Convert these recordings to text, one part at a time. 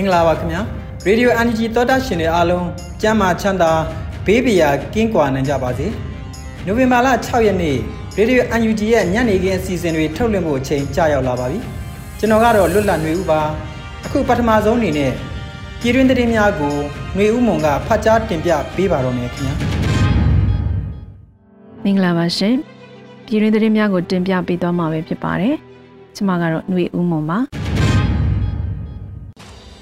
င်္ဂလာပါခင်ဗျာရေဒီယို NG သောတာရှင်တွေအားလုံးကျမ်းမာချမ်းသာဘေးပရာကင်းကွာနိုင်ကြပါစေနိုဝင်ဘာလ6ရက်နေ့ရေဒီယို NUG ရဲ့ညနေခင်းအစီအစဉ်တွေထုတ်လွှင့်ဖို့အချိန်ကြာရောက်လာပါပြီကျွန်တော်ကတော့လွတ်လပ်နေဦးပါအခုပထမဆုံးအနေနဲ့ပြည်တွင်းသတင်းများကိုຫນွေဦးမုံကဖတ်ကြားတင်ပြပေးပါတော့မယ်ခင်ဗျာမင်္ဂလာပါရှင်ပြည်တွင်းသတင်းများကိုတင်ပြပေးသွားမှာပဲဖြစ်ပါတယ်ကျွန်မကတော့ຫນွေဦးမုံပါ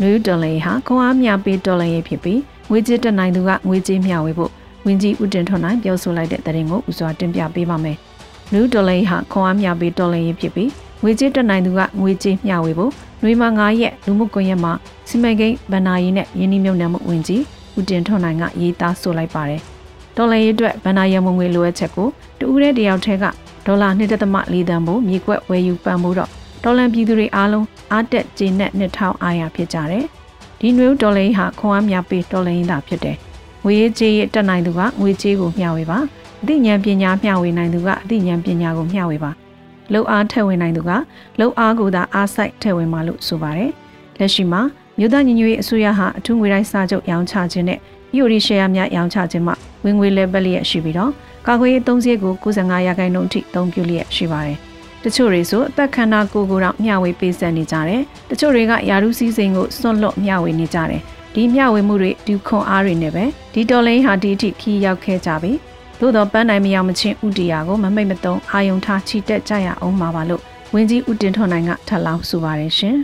နယူးဒေါ်လာဟာခွန်အားမြပေးဒေါ်လာရေးဖြစ်ပြီးငွေကြေးတက်နိုင်သူကငွေကြေးမျှဝေဖို့ဝင်းကြီးဦးတင်ထွန်းနိုင်ပြောဆိုလိုက်တဲ့သတင်းကိုဦးစွာတင်ပြပေးပါမယ်။နယူးဒေါ်လာဟာခွန်အားမြပေးဒေါ်လာရေးဖြစ်ပြီးငွေကြေးတက်နိုင်သူကငွေကြေးမျှဝေဖို့နွေမှာ9ရက်လူမှုကွန်ရက်မှာစီမံကိန်းဗဏ္ဍာရေးနဲ့ယင်းနှိမ့်မြုံနယ်မှုဝင်ကြီးဦးတင်ထွန်းနိုင်ကရေးသားဆိုလိုက်ပါတယ်။ဒေါ်လာရေးအတွက်ဗဏ္ဍာရမငွေလိုအပ်ချက်ကိုတူဦးတဲ့တယောက်ထဲကဒေါ်လာ1.4သန်းဖို့မြေကွက်ဝယ်ယူပံ့ပိုးတော့ ဒေါ်လန်ပြည်သူတွေအားလုံးအားတက်ကျေနပ်နှစ်ထောင်အားရဖြစ်ကြတယ်။ဒီနွေဦးဒေါ်လင်းဟာခွန်အားများပေးဒေါ်လင်းသာဖြစ်တယ်။ငွေကြေးရတက်နိုင်သူကငွေကြေးကိုမျှဝေပါ။အသိဉာဏ်ပညာမျှဝေနိုင်သူကအသိဉာဏ်ပညာကိုမျှဝေပါ။လှုပ်အားထည့်ဝင်နိုင်သူကလှုပ်အားကိုသာအားစိုက်ထည့်ဝင်ပါလို့ဆိုပါတယ်။လက်ရှိမှာမြို့သားညီညွတ်ရေးအစိုးရဟာအထူးငွေတိုင်းစာချုပ်ရောင်းချခြင်းနဲ့ EOD share များရောင်းချခြင်းမှာဝင်ငွေ level လျက်ရှိပြီးတော့ကာကွယ်ရေးသုံးစည်းကို95ရာခိုင်နှုန်းအထိအသုံးပြုလျက်ရှိပါတယ်။တ ချို့တွေဆိုအသက်ခန္ဓာကိုယ်ကိုယ်တော့မျှဝေပေးဆက်နေကြတယ်တချို့တွေကယာရုစည်းစိမ်ကိုစွန့်လွတ်မျှဝေနေကြတယ်ဒီမျှဝေမှုတွေဒီခွန်အားတွေနဲ့ပဲဒီတော်လိန်ဟာဒီအထိခီးရောက်ခဲ့ကြပြီသို့တော့ပန်းနိုင်မရောက်မချင်းဥတီယာကိုမမိတ်မသုံးအာယုံထားချီတက်ကြရအောင်ပါပါလို့ဝင်းကြီးဦးတင်ထွန်းနိုင်ကထပ်လောင်းဆိုပါတယ်ရှင်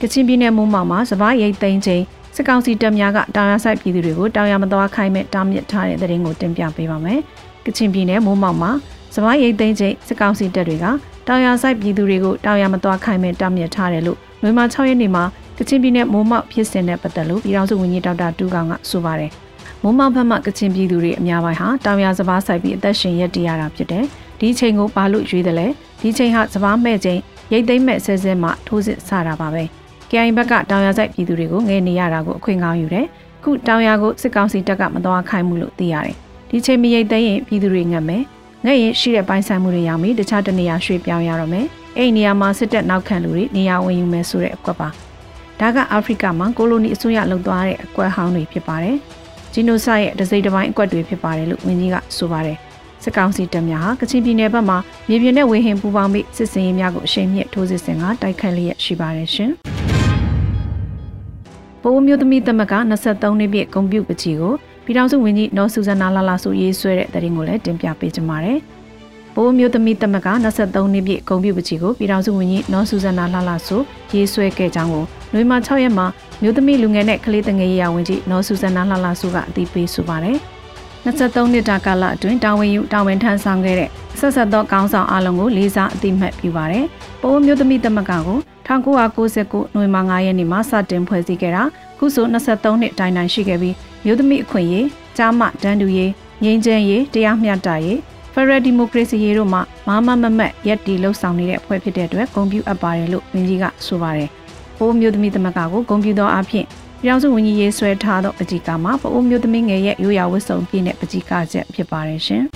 ကချင်ပြည်နယ်မုံမောင်မှာစပားရိတ်သိမ်းချိန်စစ်ကောင်စီတပ်များကတောင်ရဆိုင်ပြည်သူတွေကိုတောင်ရမသွားခိုင်းမဲ့တားမြစ်ထားတဲ့တဲ့ရင်ကိုတင်ပြပေးပါမယ်။ကချင်ပြည်နယ်မိုးမောက်မှာ စပားရိတ်သိမ်းချိန်စစ်ကောင်စီတပ်တွေကတောင်ရဆိုင်ပြည်သူတွေကိုတောင်ရမသွားခိုင်းမဲ့တားမြစ်ထားတယ်လို့နွေမာ6ရက်နေ့မှာကချင်ပြည်နယ်မိုးမောက်ဖြစ်စဉ်နဲ့ပတ်သက်လို့ပြည်ထောင်စုဝန်ကြီးဒေါက်တာတူကောင်ကဆိုပါတယ်။မိုးမောက်ဘက်မှကချင်ပြည်သူတွေအများပိုင်းဟာတောင်ရစပားဆိုင်ပြီးအသက်ရှင်ရက်တည်ရတာဖြစ်တယ်။ဒီချိန်ကိုဘာလို့ရွေးတယ်လဲ။ဒီချိန်ဟာစပားမဲ့ချိန်ရိတ်သိမ်းမဲ့ဆဲဆဲမှထိုးစစ်ဆတာပါပဲ။ KI ဘက်ကတောင်ရဆိုင်ပြည်သူတွေကိုငဲနေရတာကိုအခွင့်ကောင်းယူတယ်။ခုတောင်ရကိုစစ်ကောင်စီတပ်ကမတော်ခိုင်းမှုလို့သိရတယ်။ဒီချိန်မရိတ်သိမ်းရင်ပြည်သူတွေငတ်မယ် ငဲ့ရင်ရှိတဲ့ပိုင်းဆိုင်မှုတွေရောက်ပြီးတခြားတနေရာရွှေ့ပြောင်းရတော့မယ်အဲ့ဒီနေရာမှာစစ်တပ်နောက်ခံလူတွေနေရာဝင်ယူမယ်ဆိုတဲ့အကွက်ပါဒါကအာဖရိကမှာကိုလိုနီအစိုးရလှုပ်သွားတဲ့အကွက်ဟောင်းတွေဖြစ်ပါတယ်ဂျီနိုဆိုက်ရဲ့ဒစိတစ်ပိုင်းအကွက်တွေဖြစ်ပါတယ်လို့ဝန်ကြီးကဆိုပါတယ်စစ်ကောင်စီတပ်များဟာကချင်ပြည်နယ်ဘက်မှာမြေပြင်နဲ့ဝေဟင်ပူးပေါင်းပြီးစစ်စင်ရေးများကိုအရှိန်မြင့်ထိုးစစ်ဆင်ကတိုက်ခိုက်လျက်ရှိပါတယ်ရှင်ပိုးမျိုးသမီးသမက်က23နှစ်ပြည့်ဂုံပြုတ်ပကြီးကို ပြည်ထောင်စုဝန်ကြီးနော်ဆူဇနာလာလာဆိုရေးဆွဲတဲ့တရင်ကိုလည်းတင်ပြပေးကြပါမယ်။ဘိုးမျိုးသမီးတမက23နှစ်ပြည့်ဂုံပြူပချီကိုပြည်ထောင်စုဝန်ကြီးနော်ဆူဇနာလာလာဆိုရေးဆွဲခဲ့ကြောင်းကိုနွေမာ6ရက်မှာမျိုးသမီးလူငယ်နဲ့ကလေးတငယ်ရေးရာဝန်ကြီးနော်ဆူဇနာလာလာဆိုကအသိပေးဆိုပါတယ်။23နှစ်တာကာလအတွင်းတာဝန်ယူတာဝန်ထမ်းဆောင်ခဲ့တဲ့ဆက်ဆက်သောကောင်းဆောင်အလုံးကိုလေးစားအသိမှတ်ပြုပါတယ်။ပိုးမျိုးသမီးတမကကို1999နွေမာ9ရက်နေ့မှာစတင်ဖွဲ့စည်းခဲ့တာခုဆို23နှစ်တိုင်တိုင်ရှိခဲ့ပြီး မြို့သမီးအခွင့်အရေးကြားမှဒန်းတူရေးငြိမ်းချမ်းရေးတရားမျှတရေးဖရယ်ဒီမိုကရေစီရေးတို့မှမမမမတ်ရက်တီလှုပ်ဆောင်နေတဲ့အဖွဲ့ဖြစ်တဲ့အတွက်ဂုဏ်ပြုအပ်ပါတယ်လို့ဝန်ကြီးကဆိုပါတယ်။ပိုးမျိုးသမီးသမဂ္ဂကိုဂုဏ်ပြုသောအဖြစ်ပြောင်စုဝန်ကြီးရေးဆွဲထားသောပကြီးကမှာပိုးမျိုးသမီးငယ်ရဲ့ရိုးရာဝတ်စုံပြည့်တဲ့ပကြီးကချက်ဖြစ်ပါတယ်ရှင်။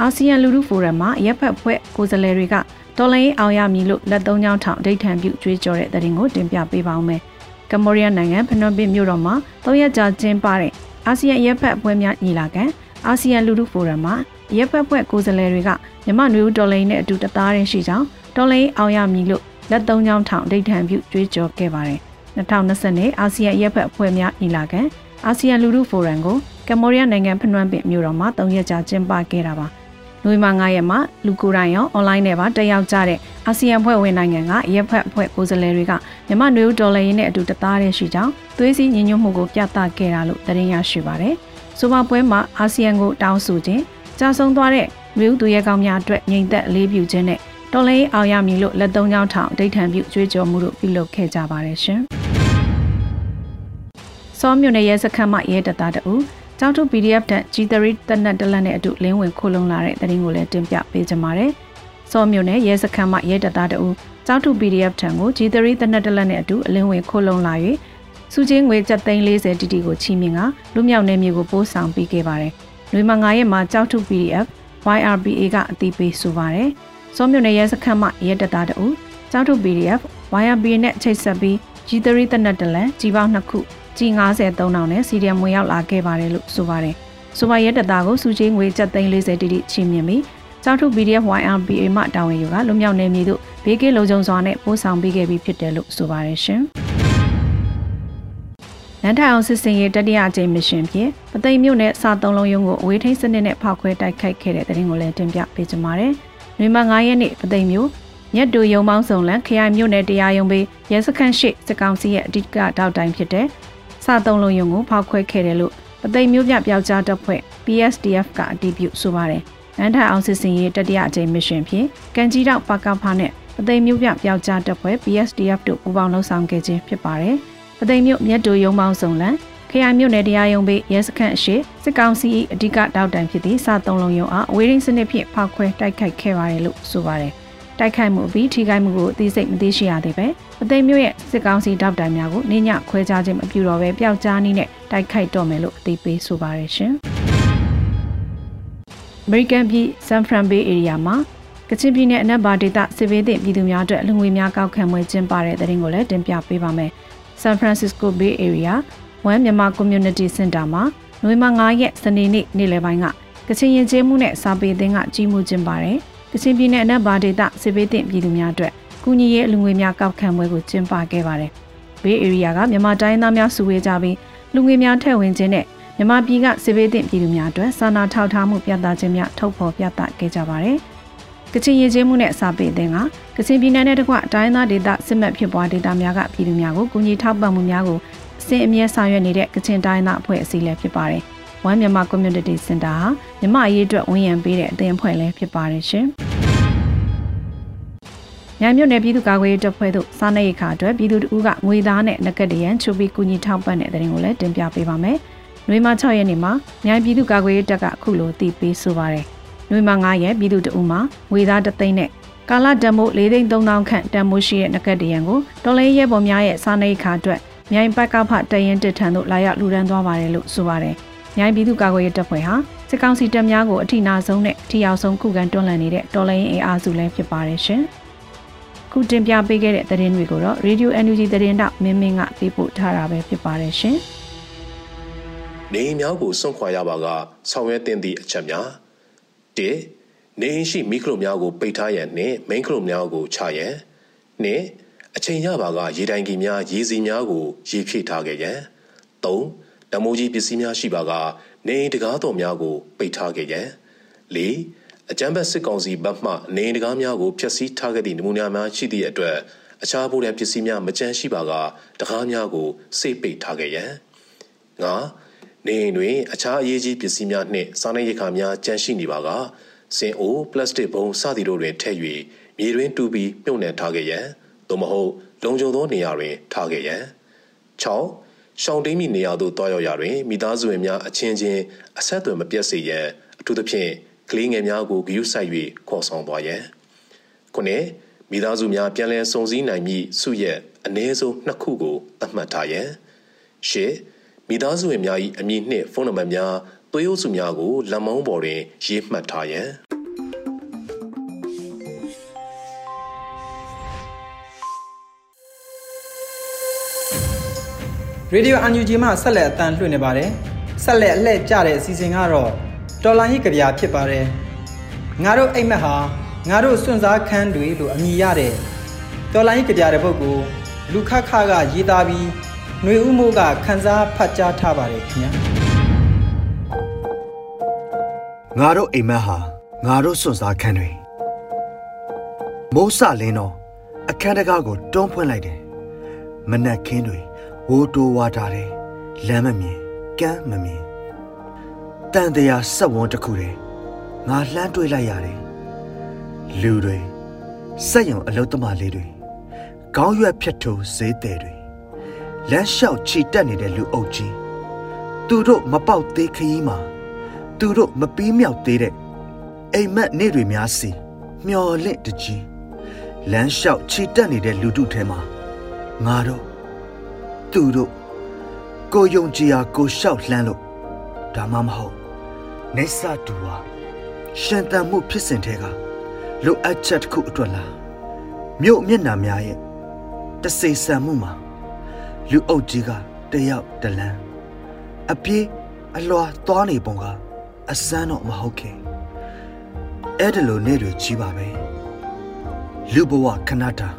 အာဆီယံလူထုဖိုရမ်မှာရပ်ဖက်ဖွဲ့ကိုယ်စားလှယ်တွေကတော်လိုင်းအောင်ရမည်လို့လက်သုံးချောင်းထောင်ဒိတ်ထံပြုကြွေးကြော်တဲ့တဲ့ရင်ကိုတင်ပြပေးပါောင်းမယ်။ ကမ္ဘောဒီးယားနိုင်ငံဖနွမ်ပင်မြို့တော်မှာ၃ရက်ကြာကျင်းပတဲ့အာဆီယံရပ်ဖက်ပွဲများညီလာခံအာဆီယံလူထုဖိုရမ်မှာရက်ဖက်ဖွဲ့ကိုယ်စားလှယ်တွေကမြမနွေဦးတော်လိုင်းနဲ့အတူတသားရရှိကြောင်းတော်လိုင်းအောင်ရမည်လို့လက်သုံးချောင်းထောင်ဒိဋ္ဌံပြုကြွေးကြော်ခဲ့ပါတယ်2020နှစ်အာဆီယံရက်ဖက်အဖွဲ့များညီလာခံအာဆီယံလူထုဖိုရမ်ကိုကမ္ဘောဒီးယားနိုင်ငံဖနွမ်းပင်မြို့တော်မှာ၃ရက်ကြာကျင်းပခဲ့တာပါ နိုဝင်ဘာ9ရက်မှာလူကိုယ်တိုင်ရောအွန်လိုင်းနဲ့ပါတက်ရောက်ကြတဲ့အာဆီယံဖွဲ့ဝင်နိုင်ငံကရက်ဖက်အဖွဲ့ကိုယ်စားလှယ်တွေကမြမနွေဦးဒေါ်လာရင်းနဲ့အတူတသားရရှိကြောင်းသွေးစည်းညီညွတ်မှုကိုပြသခဲ့တာလို့သတင်းရရှိပါတယ်။ဆိုပါပွဲမှာအာဆီယံကိုတောင်းဆိုခြင်းကြာဆုံးသွားတဲ့မြို့သူရဲကောင်းများအတွက်ညီသက်အလေးပြုခြင်းနဲ့တော်လိုင်းအောင်ရမည်လို့လက်သုံးချောင်းထောင်ဒိဋ္ဌံပြုကြွေးကြော်မှုတို့ပြုလုပ်ခဲ့ကြပါတယ်ရှင်။စောမြို့နယ်ရဲစခန်းမှရဲတပ်သားတအူ ကျောင်းထု PDF တန် G3 တနက်တလက်နဲ့အတူလင်းဝင်ခိုးလုံလာတဲ့သတင်းကိုလည်းတင်ပြပေးကြပါမယ်။စောမြို့နယ်ရဲစခန်းမှရဲတပ်သားတအူကျောင်းထု PDF ထံကို G3 တနက်တလက်နဲ့အတူအလင်းဝင်ခိုးလုံလာ၍စုချင်းငွေကျပ်သိန်း40တီတီကိုချီးမြှင့်ကလူမြောက်နယ်မြေကိုပို့ဆောင်ပေးခဲ့ပါတယ်။လွေမ9ရက်မှာကျောက်ထု PDF YRBA ကအတိပေးဆိုပါတယ်။စောမြို့နယ်ရဲစခန်းမှရဲတပ်သားတအူကျောက်ထု PDF YRBA နဲ့ချိတ်ဆက်ပြီး G3 တနက်တလက်ကြီးပေါင်းနှစ်ခု ကြီး93တောင်နဲ့စီဒီယမ်ဝင်ရောက်လာခဲ့ပါတယ်လို့ဆိုပါတယ်။ဆိုပါရဲတပ်သားကိုစုချင်းငွေကျပ်သိန်း40တိတိချီးမြှင့်ပြီးကျောက်ထု PDF YRBA မှတာဝန်ယူကလူမြောက်နယ်မြေတို့ဘေးကင်းလုံခြုံစွာနဲ့ပို့ဆောင်ပေးခဲ့ပြီးဖြစ်တယ်လို့ဆိုပါတယ်ရှင်။နန်းထိုင်အောင်စစ်စင်ရေးတတိယအကြိမ်မရှင်ဖြင့်ပသိမ်မြို့နယ်စာသုံးလုံးရုံးကိုအဝေးထိန်းစနစ်နဲ့ဖောက်ခွဲတိုက်ခိုက်ခဲ့တဲ့တဲ့ရင်ကိုလည်းတင်ပြပေးကြပါမယ်။နှွေမ9ရက်နေ့ပသိမ်မြို့မြတ်တူရုံမောင်းစုံလန်ခရိုင်မြို့နယ်တရားရုံးပေးရဲစခန်းရှိစစ်ကောင်စီရဲ့အဓိကတောက်တိုင်းဖြစ်တဲ့ စသုံးလုံးရုံကိုဖောက်ခွဲခဲ့တယ်လို့ပသိမ်မျိုးပြပျောက်ကြားတပ်ဖွဲ့ PSDF ကအတည်ပြုဆိုပါတယ်။နန်းထအောင်စစ်စင်ရေးတတိယအကြိမ်မရှင်ဖြင့်ကန်ကြီးတောက်ပါကဖာနဲ့ပသိမ်မျိုးပြပျောက်ကြားတပ်ဖွဲ့ PSDF တို့ပူးပေါင်းလှုပ်ဆောင်ခဲ့ခြင်းဖြစ်ပါတယ်။ပသိမ်မျိုးမြတ်တူရုံပေါင်းစုံလန်ခရိုင်မြို့နယ်တရားရုံးပေးရဲစခန်းအရှိစစ်ကောင်စီ၏အဓိကတောက်တန်ဖြစ်သည့်စသုံးလုံးရုံအားအဝေးရင်းစနစ်ဖြင့်ဖောက်ခွဲတိုက်ခိုက်ခဲ့ပါတယ်လို့ဆိုပါတယ်။ တိုက်ခိုက်မှုအပြီးထိခိုက်မှုကိုအသေးစိတ်မသိရှိရသေးပဲအသိမျိုးရဲ့စစ်ကောင်စီတောက်တိုင်များကိုနေညခွဲခြားခြင်းမပြုတော့ပဲပျောက်ကြားနည်းနဲ့တိုက်ခိုက်တော့မယ်လို့အသေးပေးဆိုပါရရှင်။ American ပြည် San Fran Bay Area မှာကချင်ပြည်နယ်အနက်ဘာဒေသစစ်ဘေးသင့်ပြည်သူများအတွက်လူငွေများကောက်ခံပွဲကျင်းပတဲ့တဲ့ရင်ကိုလည်းတင်ပြပေးပါမယ်။ San Francisco Bay Area 1မြန်မာ Community Center မှာနိုဝင်ဘာ9ရက်စနေနေ့နေ့လယ်ပိုင်းကကချင်ရင်ကျေးမှုနဲ့စာပေအသင်းကကြီးမှုကျင်းပါတယ်။ ကချင်ပြည်နယ်အနက်ဘာဒေသစစ်ဘေးသင့်ပြည်သူများအတွက်ကုညီရေးလူငွေများကောက်ခံပွဲကိုကျင်းပခဲ့ပါတယ်။ဘေးဧရိယာကမြန်မာတိုင်းသားများစုဝေးကြပြီးလူငွေများထည့်ဝင်ခြင်းနဲ့မြန်မာပြည်ကစစ်ဘေးသင့်ပြည်သူများအတွက်စာနာထောက်ထားမှုပြသခြင်းများထုတ်ဖော်ပြသခဲ့ကြပါတယ်။ကချင်ရည်ချင်းမှုနဲ့စာပေအသင်းကကချင်ပြည်နယ်နဲ့တကွတိုင်းသားဒေသစစ်မှတ်ဖြစ်ပွားဒေသများကပြည်သူများကိုကူညီထောက်ပံ့မှုများကိုအစဉ်အမြဲဆောင်ရွက်နေတဲ့ကချင်တိုင်းသားအဖွဲ့အစည်းလည်းဖြစ်ပါတယ်။ One Myanmar Community Center ဟာမြမအရေးအတွက်ဝန်ရံပေးတဲ့အသင်းအဖွဲ့လည်းဖြစ်ပါတယ်ရှင်။မြိုင်မြို့နယ်ပြည်သူ့ကာကွယ်ရေးတပ်ဖွဲ့တို့စားနပ်ရိက္ခာအတွက်ပြည်သူတို့ကငွေသားနဲ့ငကက်တရန်ချိုးပြီးကူညီထောက်ပံ့တဲ့တဲ့ရင်ကိုလည်းတင်ပြပေးပါမယ်။နွေမ6ရက်နေ့မှာမြိုင်ပြည်သူ့ကာကွယ်ရေးတပ်ကအခုလိုတည်ပြီးဆိုပါရယ်။နွေမ9ရက်ပြည်သူတို့မှာငွေသားတသိန်းနဲ့ကာလတန်မိုး၄သိန်း3000ခန့်တန်မိုးရှိတဲ့ငကက်တရန်ကိုတော်လေးရဲပေါ်များရဲ့စားနပ်ရိက္ခာအတွက်မြိုင်ပတ်ကဖတရင်တစ်ထံသို့လာရောက်လူဒန်းသွားပါတယ်လို့ဆိုပါတယ်။ မြိုင်ပြည်သူ့ကာကွယ်ရေးတပ်ဖွဲ့ဟာစစ်ကောင်စီတပ်များကိုအထိနာဆုံးနဲ့အထီအောင်ဆုံးခုခံတွန်းလှန်နေတဲ့တော်လိုင်းအင်အားစုလည်းဖြစ်ပါတယ်ရှင်။ခုတင်ပြပေးခဲ့တဲ့သတင်းတွေကိုတော့ Radio NUG သတင်းတောက်မင်းမင်းကပေးပို့ထားတာပဲဖြစ်ပါတယ်ရှင်။နေများကိုစွန့်ခွာရပါကဆောင်ရွက်တင်သည့်အချက်များ၁နေရှိမိခလုများကိုပိတ်ထားရန်နှင့်မိန်ခလုများကိုချရန်နှင့်အချိန်ရပါကရေတိုင်ကြီးများရေစီများကိုရေဖြည့်ထားခဲ့ရန်၃ တမိုးကြီးပစ္စည်းများရှိပါကနေတကားတော်များကိုပိတ်ထားခဲ့ရန်၄အကြမ်းဖက်စစ်ကောင်စီဘက်မှနေတကားများကိုဖျက်ဆီးထားခဲ့သည့်နမူနာများရှိသည့်အတွက်အခြားဘူရန်ပစ္စည်းများမကျန်ရှိပါကတကားများကိုစိတ်ပိတ်ထားခဲ့ရန်ငါနေတွင်အခြားအရေးကြီးပစ္စည်းများနှင့်စားနပ်ရိက္ခာများကျန်ရှိနေပါကစင်အိုပလတ်စတစ်ဘုံစသည်တို့တွင်ထည့်၍မြေတွင်တူပြီးမြုပ်နှံထားခဲ့ရန်သို့မဟုတ်လုံခြုံသောနေရာတွင်ထားခဲ့ရန်6 ရှောင်းတိန်မီနေရာသို့တွားရောက်ရာတွင်မိသားစုဝင်များအချင်းချင်းအဆက်အသွယ်မပြတ်စေရန်အထူးသဖြင့်ကလေးငယ်များကိုဂရုစိုက်၍ခေါ်ဆောင်သွားရန်ခုနှစ်မိသားစုများပြန်လည်စုံစည်းနိုင်မည့်စုရက်အ ਨੇ ဆုံးနှစ်ခုကိုသတ်မှတ်ထားရန်ရှစ်မိသားစုဝင်များ၏အမည်နှင့်ဖုန်းနံပါတ်များသွေးအုပ်စုများကိုလက်မောင်းပေါ်တွင်ရေးမှတ်ထားရန် ရေဒီယိုအန်ယူဂျီမှဆက်လက်အတန်လွှင့်နေပါတယ်ဆက်လက်အလှည့်ကြတဲ့အစီအစဉ်ကတော့တော်လိုင်းရေးကြပြဖြစ်ပါတယ်ငါတို့အိမ်မက်ဟာငါတို့စွန့်စားခန်းတွေလို့အမည်ရတဲ့တော်လိုင်းရေးကြပြတဲ့ပုဂ္ဂိုလ်လူခခကရေးသားပြီးຫນွေဥမိုးကခန်းစားဖတ်ကြားထားပါတယ်ခင်ဗျာငါတို့အိမ်မက်ဟာငါတို့စွန့်စားခန်းတွေမိုးစလင်းတော့အခန်းတကားကိုတွန်းဖွင့်လိုက်တယ်မနက်ခင်းတွေ ဝိုးတိုးဝါထားတယ်လမ်းမမြင်ကမ်းမမြင်တန်တရားဆက်ဝန်းတစ်ခုတည်းငါလှမ်းတွေးလိုက်ရတယ်လူတွေစက်ရုံအလုတ်သမားလေးတွေခေါင်းရွက်ဖြတ်ထိုးဈေးတယ်တွေလမ်းလျှောက်ခြိတက်နေတဲ့လူအုပ်ကြီးသူတို့မပေါက်သေးခရီးမှာသူတို့မပြီးမြောက်သေးတဲ့အိမ်မက်နေတွေများစီမျော်လင့်တကြီးလမ်းလျှောက်ခြိတက်နေတဲ့လူတို့ထဲမှာငါတို့ သူတို့ကိုယုံကြည်ရာကိုလျှောက်လှမ်းလို့ဒါမှမဟုတ်နေဆာတူဟာရှင်တန်မှုဖြစ်စဉ်ထဲကလိုအပ်ချက်တစ်ခုအတွက်လားမြို့မျက်နှာများရဲ့တစေဆန်မှုမှာလူအုပ်ကြီးကတယောက်တလန်းအပြေးအလွာသွားနေပုံကအစမ်းတော့မဟုတ်ခင်အဲ့ဒါလိုနေတွေကြီးပါပဲလူဘဝခဏတာ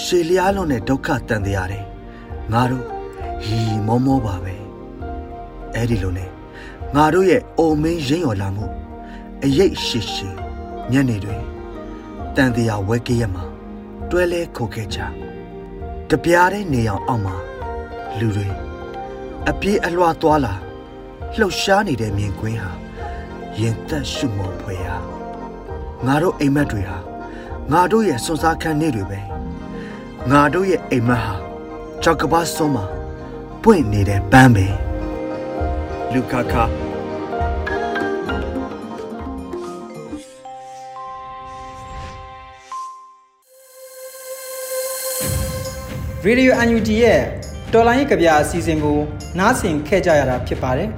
ရှေလျားလုံးနဲ့ဒုက္ခတန်တရားတယ် ငါတို့ဟီမောမောပါပဲအဲ့ဒီလိုနဲ့ငါတို့ရဲ့အိုမင်းရင်းရော်လာမှုအရေးရှိရှိညနေတွေတန်တရားဝဲကရမှာတွဲလဲခိုခဲ့ကြတပြားတဲ့နေအောင်အောက်မှာလူတွေအပြေးအလွှာသွားလာလှုပ်ရှားနေတဲ့မြင်ကွင်းဟာရင်သက်ရှုမောဖွယ်ဟာငါတို့အိမ်မက်တွေဟာငါတို့ရဲ့စွန်စားခန်းနေတွေပဲငါတို့ရဲ့အိမ်မက်ဟာ ကြောက်ကပါဆုံးမှာပွင့်နေတဲ့ပန်းပဲလူခခရေဒီယို UNG ရဲ့တော်လိုင်းရေးကြပြအစီအစဉ်ကို နားဆင်ခဲ့ကြရတာဖြစ်ပါတယ်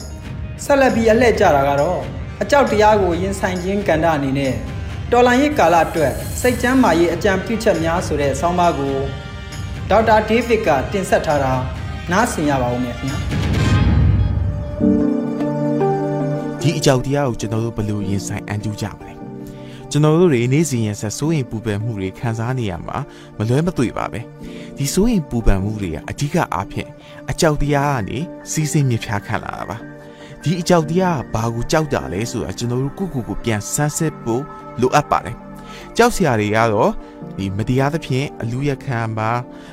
ဆက်လက်ပြီးအလှည့်ကြတာကတော့အကြောက်တရားကိုရင်ဆိုင်ခြင်းကဏ္ဍအနေနဲ့တော်လိုင်းရေးကာလအတွက်စိတ်ကျမ်းမာရေးအကြံပြုချက်များဆိုတဲ့ဆောင်းပါးကို ဒေါက်တာဒေးဗစ်ကတင်ဆက်ထားတာနားဆင်ရပါဦးမယ်ခင်ဗျာဒီအကြောက်တရားကိုကျွန်တော်တို့ဘယ်လိုရင်ဆိုင်အန်တူးကြမလဲကျွန်တော်တို့တွေနေ့စဉ်ရက်ဆက်စိုးရင်ပူပန်မှုတွေခံစားနေရမှာမလွဲမသွေပါပဲဒီစိုးရင်ပူပန်မှုတွေကအဓိကအားဖြင့်အကြောက်တရားကနေစီးစိမ်မြဖြားခံလာတာပါဒီအကြောက်တရားကဘာကိုကြောက်တာလဲဆိုတာကျွန်တော်တို့ကိုကိုကိုပြန်ဆန်းစစ်ဖို့လိုအပ်ပါတယ် ကြောက်စရာတွေကတော့ဒီမတရားသဖြင့်အလူရခံပါ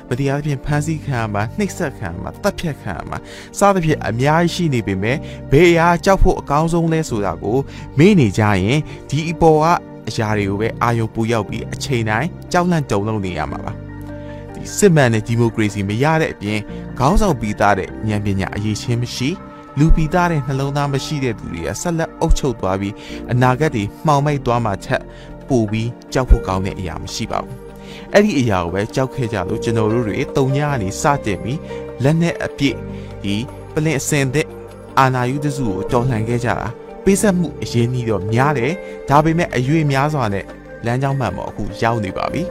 မတရားသဖြင့်ဖမ်းဆီးခံပါနှိပ်စက်ခံပါတပ်ဖြတ်ခံပါစသဖြင့်အများကြီးရှိနေပေမဲ့ဘယ်အရာကြောက်ဖို့အကောင်းဆုံးလဲဆိုတာကိုမေ့နေကြရင်ဒီအပေါ်ကအရာတွေကိုပဲအာရုံပူရောက်ပြီးအချိန်တိုင်းကြောက်လန့်တုန်လှုပ်နေရမှာပါဒီစစ်မှန်တဲ့ဒီမိုကရေစီမရတဲ့အပြင်ခေါင်းဆောင်ပြီးသားတဲ့ဉာဏ်ပညာအရေးချင်းမရှိလူပီသားတဲ့နှလုံးသားမရှိတဲ့သူတွေကဆက်လက်အုပ်ချုပ်သွားပြီးအနာဂတ်တွေမှောင်မိုက်သွားမှချက် ပို့ပြီးကြောက်ဖို့ကောင်းတဲ့အရာမရှိပါဘူးအဲ့ဒီအရာကိုပဲကြောက်ခဲ့ကြလို့ကျွန်တော်တို့တွေတုံညာကနေစတင်ပြီးလက်နဲ့အပြည့်ဒီပလင်အစင်တဲ့အာနာယုတစုကိုတော်လှန်ခဲ့ကြတာပေးဆက်မှုအရေးကြီးတော့များတယ်ဒါပေမဲ့အရွေများစွာနဲ့လမ်းကြောင်းမှန်ပေါ်အခုရောက်နေပါပြီ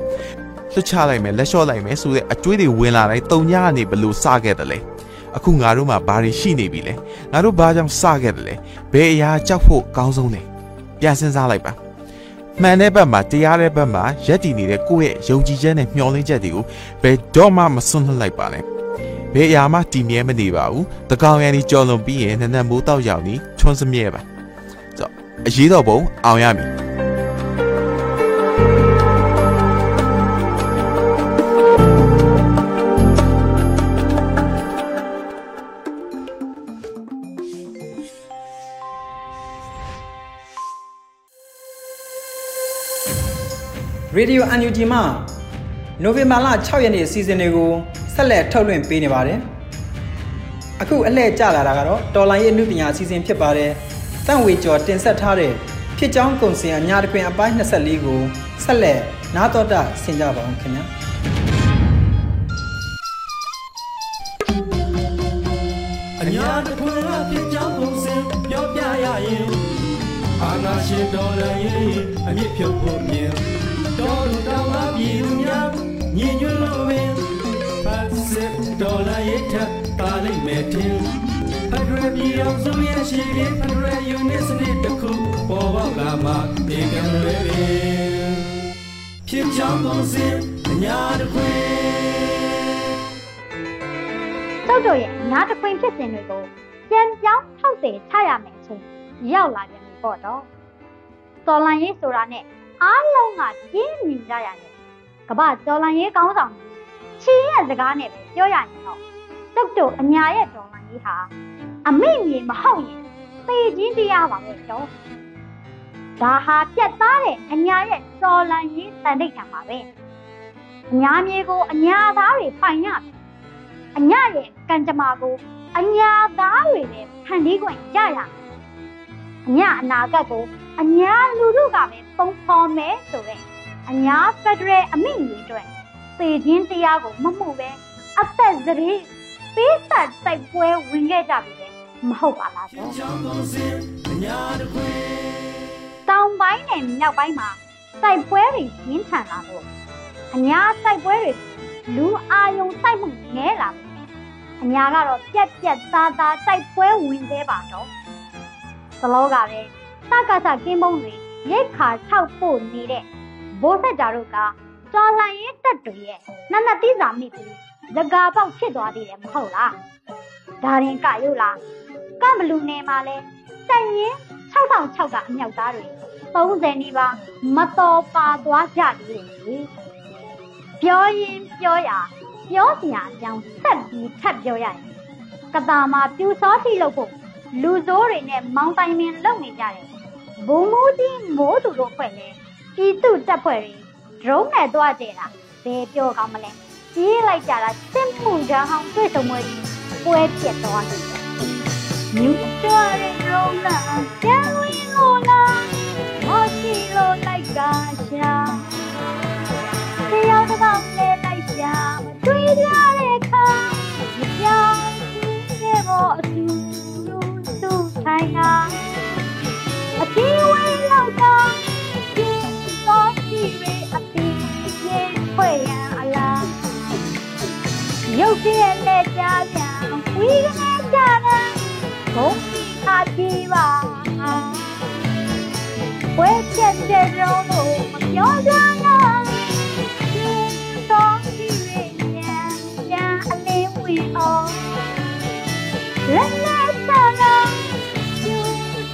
လွှတ်ချလိုက်မယ်လက်လျှော့လိုက်မယ်ဆိုတဲ့အကျွေးတွေဝင်လာတိုင်းတုံညာကနေဘလို့စခဲ့တယ်လဲအခုငါတို့မှာဘာတွေရှိနေပြီလဲငါတို့ဘာကြောင့်စခဲ့တယ်လဲဘယ်အရာကြောက်ဖို့အကောင်းဆုံးလဲပြန်စဉ်းစားလိုက်ပါ မှန်တဲ့ဘက်မှာတရားတဲ့ဘက်မှာရက်တည်နေတဲ့ကိုယ့်ရဲ့ယုံကြည်ချက်နဲ့မျှော်လင့်ချက်တွေကိုဘယ်တော့မှမစွန့်လွှတ်လိုက်ပါနဲ့ဘယ်အရာမှတည်မြဲမနေပါဘူးတကောင်ရန်ဒီကြော်လွန်ပြီးရင်နက်နက်မိုးတောက်ရောက်ပြီးထွန်းစမြဲပါဆိုအရေးတော်ပုံအောင်ရမည် ရေဒီယို UNG မှာနိုဝင်ဘာလ6ရက်နေ့အစီအစဉ်တွေကိုဆက်လက်ထုတ်လွှင့်ပေးနေပါတယ်။အခုအလှည့်ကျလာတာကတော့တော်လိုင်းရဲ့အမှုပညာအစီအစဉ်ဖြစ်ပါတယ်။တန့်ဝေကျော်တင်ဆက်ထားတဲ့ဖြစ်ကြောင်းကုံစင်အညာတခွင်အပိုင်း24ကိုဆက်လက်နားတော်တာဆင်ကြပါအောင်ခင်ဗျာ။အညာတခွင်အဖြစ်ကြောင်းပုံစံပြောပြရရင်အာနာရှင်တော်လည်းအမြင့်ဖြုတ်ဖို့မြ လို့ပင်ဖတ်စစ်တော်လည်းထပ်ပါလိမ့်မယ်ထင်ဖက်ဒရရပြည်တော်စုရဲ့ရှိပြီးဖက်ဒရယ်ယူနစ်စနစ်တစ်ခုပေါ်ပေါက်လာမှဒီကံလွယ်ပြီဖြစ်ချောင်းကုန်စင်အညာတခွေကျောက်တို့ရဲ့အများတခွင်ဖြစ်စဉ်တွေကိုပြန်ပြောင်းထောက်တည်ချရမယ်အချိန်ရောက်လာပြန်ပြီပေါ့တော့တော်လန်ရေးဆိုတာနဲ့အားလုံးကပြင်းမြင်ကြရတယ်ကမ္ဘာတော်လန်ရေးကောင်းဆောင်ချီရဲ့စကားနဲ့ပဲပြောရရင်တော့ကျောက်တို့အညာရဲ့တော်လန်ရေးဟာ အမိမြေမဟုတ်ရင်သေခြင်းတရားပါပဲတော့ဒါဟာပြတ်သားတဲ့အညာရဲ့တော်လန်ရေးတန်တိတ်ခံပါပဲအညာမြေကိုအညာသားတွေပိုင်ရပြီအညရဲ့ကံကြမ္မာကိုအညာသားတွေနဲ့ဖန်တီးခွင့်ရရမယ်။အညအနာဂတ်ကိုအညာလူထုကပဲပုံဖော်မယ်ဆိုတဲ့အညာဖက်ဒရယ်အမိမြေအတွက်သေခြင်းတရားကိုမမှုပဲအသက်စရေပေးဆက်တိုက်ပွဲဝင်ခဲ့ကြပြီလေ မဟုတ်ပါလားတော့ချောင်းကုန်စင်အညာတခွေတောင်ပိုင်းနဲ့မြောက်ပိုင်းမှာတိုက်ပွဲတွေရင်းထန်လာလို့အညာတိုက်ပွဲတွေလူအာယုံစိုက်မှုနည်းလာပြီအညာကတော့ပြက်ပြက်သားသားတိုက်ပွဲဝင်သေးပါတော့သလောကပဲစကားစကင်းမုံတွေရိတ်ခါထောက်ဖို့နေတဲ့ဘိုးဆက်ကြတို့ကတော်လှန်ရေးတက်တွေရဲ့နတ်နတ်တိစာမိပြီးဇကာပေါက်ဖြစ်သွားသေးတယ်မဟုတ်လားဒါရင်ကရုပ်လား ကမလူနေမှာလဲစက်ရင်6006ကအမြောက်သားတွေ30နီးပါးမတော်ပါသွားကြတယ်လေပြောရင်ပြောရပြောစရာအကြောင်းဆက်ပြီးထပ်ပြောရရင်ကတာမှာပြူစောတိလုပ်ဖို့လူစိုးတွေနဲ့မောင်တိုင်ပင်လုပ်နေကြတယ်ဘုံမိုးကြီးမိုးသူတို့ဖွဲ့လဲပြည်သူတပ်ဖွဲ့တွေဒရုန်းနဲ့တွားကြတာဘယ်ပြောကောင်းမလဲကြီးလိုက်ကြတာစစ်မှုထမ်းဟောင်းတွေ့ဆုံပွဲကြီးပွဲပြက်သွားတယ် မြူတော်ရဲ့ဒရုန်းကပြန်ဝင်လို့လားမရှိလို့လိုက်ကရှာတယောက်တစ်ပေါက်နဲ့လိုက်ရှာမတွေ့ကြတဲ့အခါမပြောင်းသေးဘောအတူတူသူထိုင်တာအပြေးဝဲလောက်တာဒီသောရှိရအပီးရဲ့ခွေရန်အလားရုပ်ပြည့်နဲ့ကြားပြန်ဝီကနေကြတ ယ်ဘုံခါကြည့်ပါဝဲချက်တဲ့တော့မပြောကြလားဒီသောရှိရပြန်ပြန်အလေးဝင်အောင်လက်လက်ဆာနာဒီ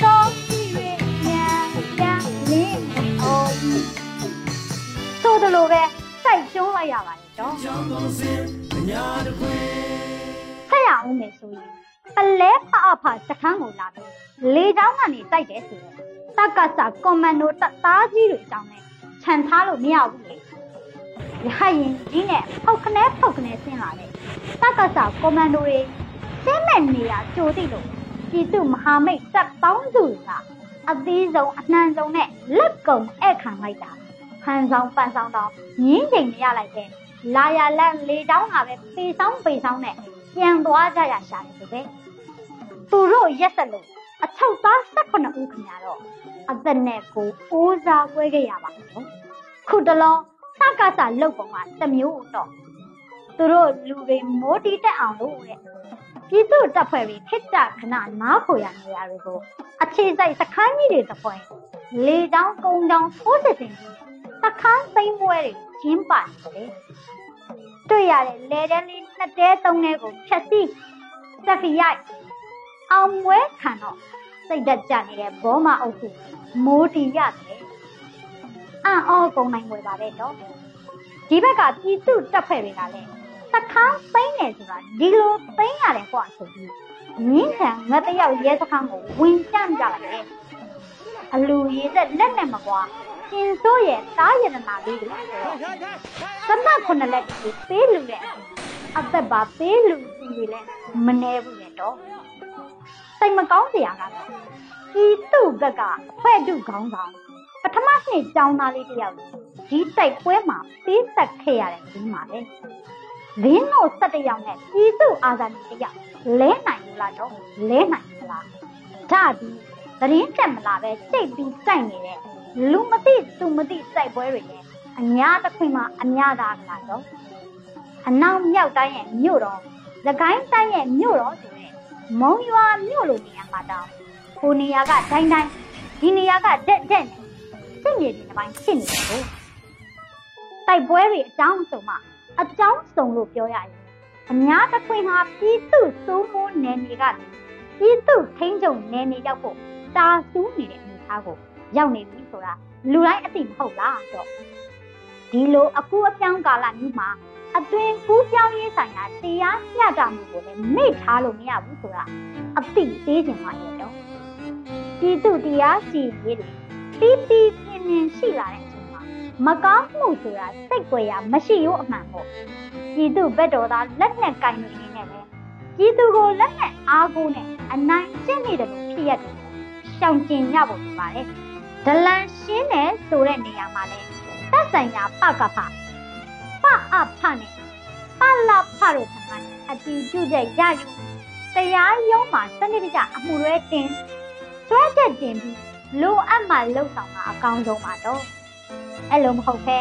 သောရှိရပြန်ပြန်လေးဝင်အောင်ဆိုသလို ပဲစိုက်ကျုံးလိုက်ရပါတယ်တော့ချောင်းကုန်စင်အညာတခွေဆက်ရအောင်မယ်ဆိုရင်ပလဲဖအဖစခန်းကိုလာပြီးလေချောင်းကနေတိုက်တယ်ဆိုတော့တက္ကသကွန်မန်ဒိုတပ်သားကြီးတွေတောင်းနေခြံထားလို့မရဘူးလေရဟရင်ကြီးနဲ့ဖောက်ခနဲဖောက်ခနဲဆင်းလာတယ်တက္ကသကွန်မန်ဒိုတွေဆင်းမဲ့နေရကြိုသိလို့ပြည်သူမဟာမိတ်တပ်ပေါင်းစုတွေကအသီးဆုံးအနှံဆုံးနဲ့လက်ကုံဧည့်ခံလိုက်တာဖန်ဆောင်ပန်ဆောင်တော့ငင်းချိန်မရလိုက်တဲ့လာရလက်လေချောင်းကပဲပေဆောင်ပေဆောင်နဲ့ ပြန်သွားကြရရှာတယ်ဆိုပဲသူတို့ရက်ဆက်လို့အချောက်သား18ဦးခင်ဗျာတော့အသက်နဲ့ကိုအိုးစားပွဲခဲ့ရပါတော့ခုတလောစကားစာလုတ်ပုံကတစ်မျိုးတော့သူတို့လူတွေမိုးတီးတက်အောင်လို့တဲ့ပြည်သူတပ်ဖွဲ့တွေခစ်ကြခဏနားဖို့ရနေရတွေကိုအခြေစိုက်စခန်းကြီးတွေသဖွယ်လေချောင်းကုန်းချောင်းထိုးစစ်ဆင်ပြီးစခန်းသိမ်းပွဲတွေကျင်းပနေတယ် တွေ့ရတဲ့လေတဲလေးနှစ်တဲသုံးတဲကိုဖြတ်စီတက်ဖီရိုက်အောင်မွဲခံတော့စိတ်သက်ကြနေတဲ့ဘောမအုပ်စုမိုးတီရတယ်အံ့ဩကုန်နိုင်ွယ်ပါတဲ့တော့ဒီဘက်ကပြည်သူတပ်ဖွဲ့တွေကလည်းသခန်းသိမ်းနေဆိုတာဒီလိုသိမ်းရတယ်ကွာဆိုပြီးငင်းခံငါတယောက်ရဲစခန်းကိုဝင်ကြမ်းကြလိုက်တယ်အလူရည်သက်လက်နဲ့မကွာ ကျင်စိုးရဲ့တားရတနာလေးတွေဆိုတော့သမတ်ခုနှစ်လက်ကိုပေးလူတဲ့အသက်ပါပေးလူသူတွေလည်းမနှဲဘူးလေတော့စိတ်မကောင်းစရာကတော့ဒီသူ့ဘက်ကအဖွဲ့တုခေါင်းဆောင်ပထမနှစ်ကျောင်းသားလေးတယောက်ဒီတိုက်ပွဲမှာပေးဆက်ခဲ့ရတဲ့ဒီမှာလေလင်းတို့၁၁ယောက်နဲ့ပြည်သူအာဇာနည်တယောက်လဲနိုင်ဘူးလားတော့လဲနိုင်ဘူးလားဒါပြီးသတင်းတက်မလာပဲစိတ်ပြီးစိုက်နေတဲ့ လူမသိသူမသိစိုက်ပွဲတွေနဲ့အညာတစ်ခွင်မှာအများသားလာတော့အနောက်မြောက်တိုင်းရဲ့မြို့တော်သကိုင်းတိုင်းရဲ့မြို့တော်ဆိုတဲ့မုံရွာမြို့လိုနေရာမှာတောင်ဟိုနေရာကဒိုင်းဒိုင်းဒီနေရာကတက်တက်နဲ့စစ်မြေပြင်တစ်ပိုင်းဖြစ်နေတယ်ကိုတိုက်ပွဲတွေအကြောင်းစုံမှအကြောင်းစုံလို့ပြောရရင်အများတစ်ခွင်ဟာပြည်သူစိုးမိုးနယ်မြေကနေပြည်သူထိန်းချုပ်နယ်မြေရောက်ဖို့တာစူးနေတဲ့အနေအထားကို ရောက်နေပြီဆိုတာလူတိုင်းအသိမဟုတ်လားတော့ဒီလိုအကူအပြောင်းကာလမျိုးမှာအတွင်ကူးပြောင်းရေးဆိုင်ရာတရားမျှတမှုကိုလည်းမေ့ထားလို့မရဘူးဆိုတာအသိသေးခြင်းပါရဲ့တော့ပြည်သူတရားစီရေးတွေပြီးပြီးပြင်းပြင်းရှိလာတဲ့အချိန်မှာမကောင်းမှုဆိုတာစိတ်ကြွယ်ရမရှိရောအမှန်ပေါ့ပြည်သူဘက်တော်သားလက်နဲ့ကင်နေနေနဲ့ပဲပြည်သူကိုလက်နဲ့အားကိုးနဲ့အနိုင်ကျင့်နေတယ်လို့ဖြစ်ရတယ်ရှောင်ကျင်ရဖို့ဖြစ်ပါတယ် ဒလန်ရှင်းတယ်ဆိုတဲ့နေရာမှာလဲသက်ဆိုင်ရာပကဖပအဖနဲ့ပလဖတို့ထံကအတီးကျချက်ရယူတရားရုံးမှာစနစ်တကျအမှုရဲတင်စွဲချက်တင်ပြီးလိုအပ်မှလှုပ်ဆောင်တာအကောင်းဆုံးပါတော့အဲ့လိုမဟုတ်ဘဲ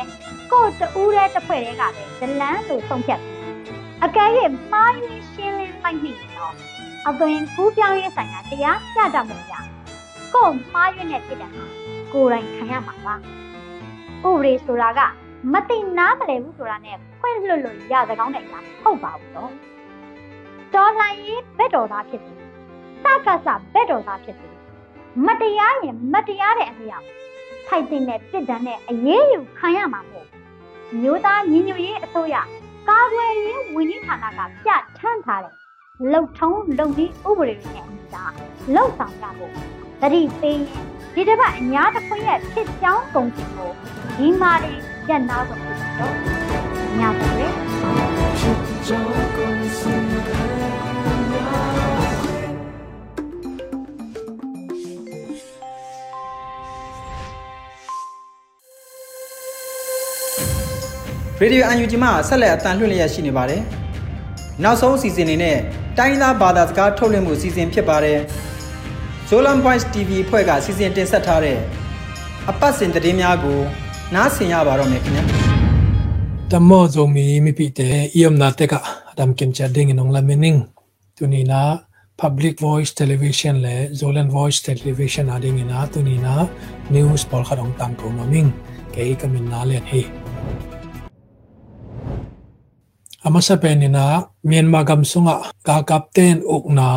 ကို့တူးတဲ့တစ်ဖွဲ့တည်းကပဲဇလန်းလို့ဆုံးဖြတ်ပြီးအကယ်၍မှားယွင်းရှင်းလင်းလိုက်မိရင်တော့အသွင်ကူးပြောင်းရေးဆိုင်ရာတရားပြတတ်မှုရကို့မှားယွင်းတဲ့ဖြစ်တဲ့ဟာ ကိုယ်တိုင်ခံရမှာပါဥပဒေဆိုတာကမသိနားမလည်ဘူးဆိုတာနဲ့ခွင့်လွတ်လို့ရသကောင်းတဲ့အရာဟုတ်ပါဘူးတော့တော်လှန်ရေးဘက်တော်သားဖြစ်စီစကစဘက်တော်သားဖြစ်စီမတရားရင်မတရားတဲ့အလျောက်ထိုက်တဲ့နဲ့ပြစ်ဒဏ်နဲ့အရေးယူခံရမှာမို့မျိုးသားညီညွတ်ရေးအစိုးရကာကွယ်ရေးဝန်ကြီးဌာနကပြဋ္ဌာန်းထားတဲ့လုံထုံးလုံနည်းဥပဒေတွေနဲ့အညီသာလှုပ်ဆောင်ကြဖို့တတိပေး ဒီတစ်ပတ်အများတစ်ခွင့်ရဲ့ဖြစ်ကြောင်းကုန်စည်ကိုဒီမာတွေရက်နာဖို့တော့ညပါလေဖြစ်ကြောင်းကုန်စည်ရေဒီယိုအန်ယူဂျီမှဆက်လက်အတန်လွှင့်လျက်ရှိနေပါတယ်။နောက်ဆုံးအစီအစဉ်တွေနဲ့တိုင်းသားဘာသာစကားထုတ်လွှင့်မှုအစီအစဉ်ဖြစ်ပါတယ်။ Zolan Voice TV ဖွဲ့ကစီစဉ်တင်ဆက်ထားတဲ့အပတ်စဉ်သတင်းများကိုနားဆင်ရပါတော့မယ်ခင်ဗျာတမောဇုံမီမိပိတေအီယမ်နာတေကအဒမ်ကင်ချာဒင်းနုံလာမင်းနင်းသူနီနာ public voice television le zolan voice television ading ina tunina news pol khadong tang ko maming ke kamin na le he amasa penina myanmar gam sunga ka captain ukna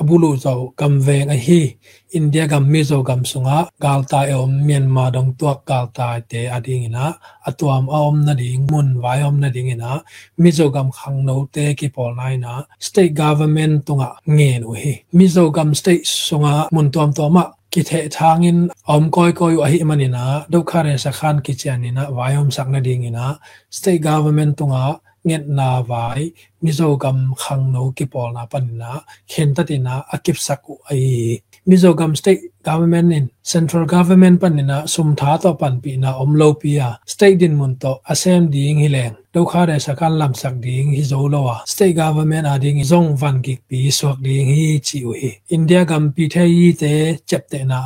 abulu zo kam veng a hi. India gam mizo gam sunga. Galta e om myanmar dong tuak galta te ading ina. Atuam om na ding, mun vai om na ding ina. Mizo gam khang no te ki pol nai na state government tunga nge no hi. Mizo gam state sunga mun tuam to ma. Ki the thangin om koi koi a hi manina dokha re sa khan ki chanina vai om sak na ding ina. State government tunga nget na vai mizo gam khang no ki pol na panina khen ta tina akip saku ai mizo gam state government in central government panina sum tha to pan pi na om lo pi ya state din mun to asem ding hi leng do kha de sakal lam sak ding hi zo lo wa state government a ding zong van gi pi swak ding hi chi u hi india gam pi the yi te chep te na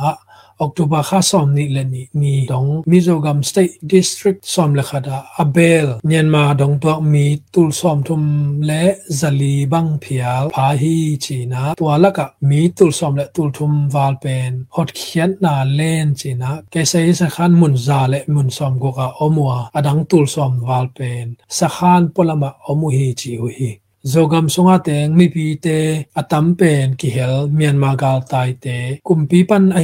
October kha som ni le ni ni dong Mizoram State District som le khada Abel Myanmar dong to mi tul som thum le zali bang phial pha hi china twala ka mi tul som le tul thum wal pen hot khian na len china ke sai sa khan mun za le mun som go ka omwa adang tul som wal pen sa khan polama omu hi chi hu hi zogam sunga teng mi pi te atam pen ki hel myanmar gal tai te kumpi pan a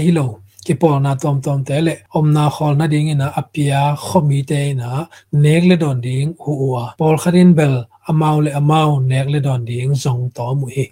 hi lo ki por na tom tom te le om na khol na ding ina apia khomi te na nek le don ding hu wa por kharin bel amau le amau nek le don ding zong to mu hi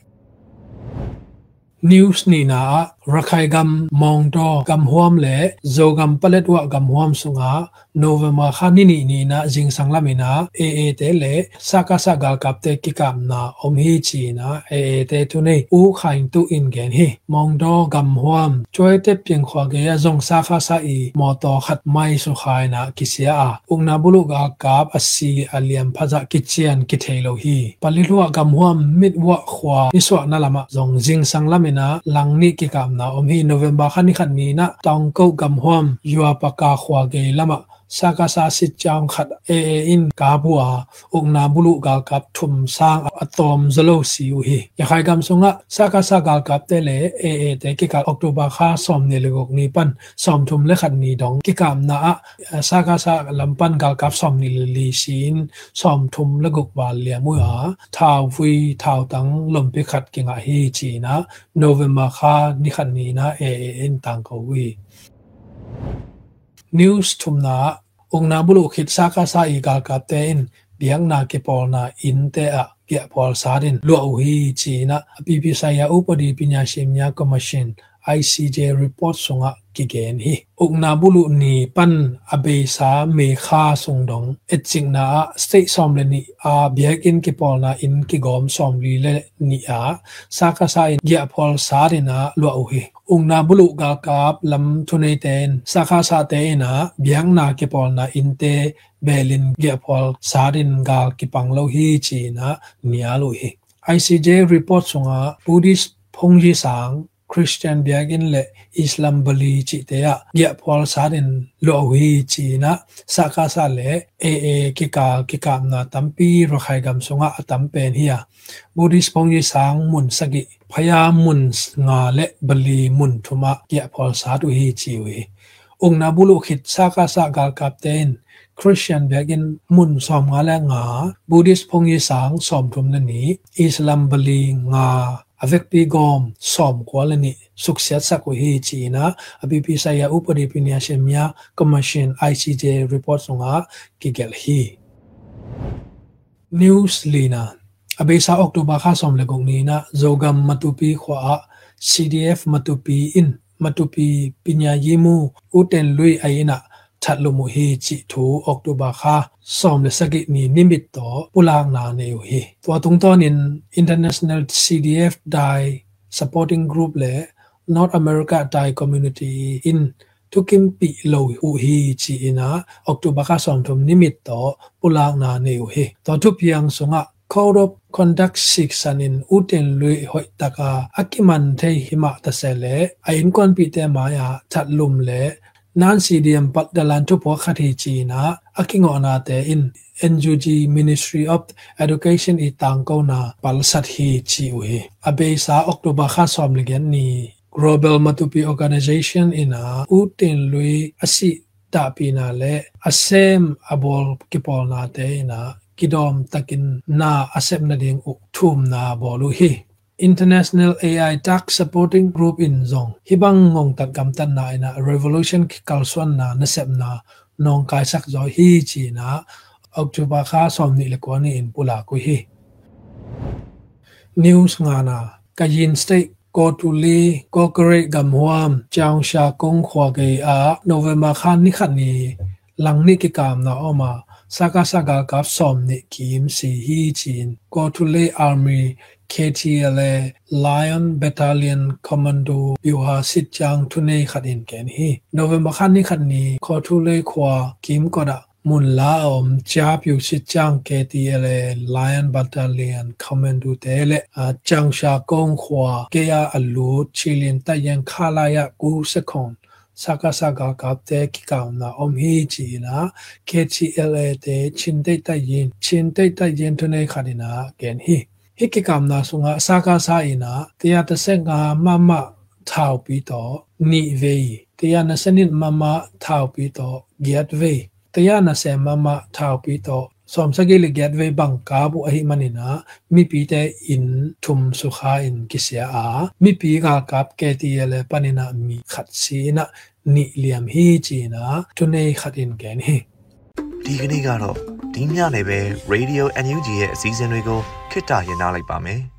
news ni na rakhai gam mong do gam huam le zo gam palet wa gam huam sunga november khani ni ni na jing sangla mi na a a te le saka sa gal kap te ki kam na om hi chi na a a te tu nei u khain tu in gen hi mong do gam huam choi te piang khwa ge ya zong sa kha sa i mo to khat mai su khai na ki sia a ung na bulu ga kap asi aliam phaja ki chian ki thailo hi palilwa gam huam mit wa khwa iswa na lama zong jing sangla mi na lang ni ki kam na om hi november khani khat ni na tong ko gam huam yua pa ka khwa ge lama saka sa sit chang khat e e in ka bua uk na bulu gal kap thum sang atom zalo si u hi ya khai gam sunga saka sa gal kap te le e e te ki ka october kha som ne le gok ni pan som thum le khat ni dong ki kam na saka sa lampan gal kap som ni li sin som thum le gok ba le mu ha thao wi thao tang lom pe khat ki nga hi chi na november kha ni khat ni na e e in tang ko wi news thumna ongna bulu khit saka sa i gal kap te in biang na ke pol na in te a pia pol sarin lo hi chi na pi pi sa ya upadi pinya shim nya commission ICJ report sunga kigen hi ukna bulu ni pan abe sa me kha sung dong etching na state som le ni a biak in ki pol na in ki gom som li le ni a sa ka sa in ya pol sa de na lo u hi ung na bulu ga kap lam thune ten sakha sa te na biang na ke pol na inte belin ge pol sarin ga ki panglo hi chi na nia lo hi ICJ report sunga Buddhist phongji sang Christian biagin le Islam bali chi te ya ya pol sa den lo wi chi na sa ka sa le e e ki ka ki ka na tampi ro khai gam sunga atam pen hi ya Buddhist pong yi sang mun sagi phaya mun nga le bali mun thuma ya pol sa tu hi chi wi ong na bulu khit sa ka sa gal kap ten Christian begin mun som nga la nga Buddhist pong yi sang som thum na ni Islam bali nga avec pi gom som kwalani suksat sa ko hi china abipi sa ya upadi pinya shemya commission ICJ report sunga kigel hi news lina abe sa october kha som le gong ni na zogam matupi khwa CDF matupi in matupi pinya yimu uten lui aina ชัดลมุฮีจิทูออกตุบาคาสอมเลสกินีนิมิตโตปุลางนาเนวฮีตัวตรงตอนิน International CDF Dai Supporting Group เล North America Thai community in tukim pi lo hu hi chi ina October ka som thum nimit to pulang na ne u he to thu piang songa korop conduct six anin uten lui hoi taka akiman the hima ta sele ain kon pi te ma ya chat lum le nan cdm pat dalan thu po khathi chi na akingo na te in NUG Ministry of Education i tang ko na pal sat hi chi u he abe sa October kha som le gen ni Global Matupi Organization ina utin lui asi ta pi le asem abol kipol na te ina kidom takin na asem na ding u thum na bolu hi. International AI Tax Supporting Group in Zong. Hibang ngong tat gam tan na ina revolution kalswan na nasep na nong kai sak zo hi chi na October kha som ni le ko ni in pula ku hi. News nga na. Kayin state ko tu li ko kare gam huam chang sha kong khwa ge a november khan ni khat ni lang ni ki kam na oma saka saka kap som ni kim si hi chin ko tu le army KTLA Lion Battalion Commando Yuha Sitjang Thune Khatin Ken hi November khan ni khat ni kho thu le khwa kim ko da mun laom chapiu si chang ke ti ele lion battalion commando tele a chang sha kong khwa ke ya alu chilin ta yan khala ya ku se khon saka saka kap te ki kaum na om hi chi na ke chi ele te chin te ta yin chin te ta yin to ne khadina ken hi hi ki kaum na sunga saka sa ina 135 ma ma ထောက်ပြီးတော့ ni vei 120 ma ma ထောက်ပြီးတော့ get vei 120 mama thau pi to som sagil gateway bangka bu ahi manina mi pi te in thum sukha in kisya a mi pi ga kap ke ti le panina mi khat si na ni liam hi chi na tu nei khat in ke ni ဒီကနေ့ကတော့ဒီညနေပဲ Radio NUG ရဲ့အစည်းအဝေးကိုခਿੱတရရနိုင်ပါမယ်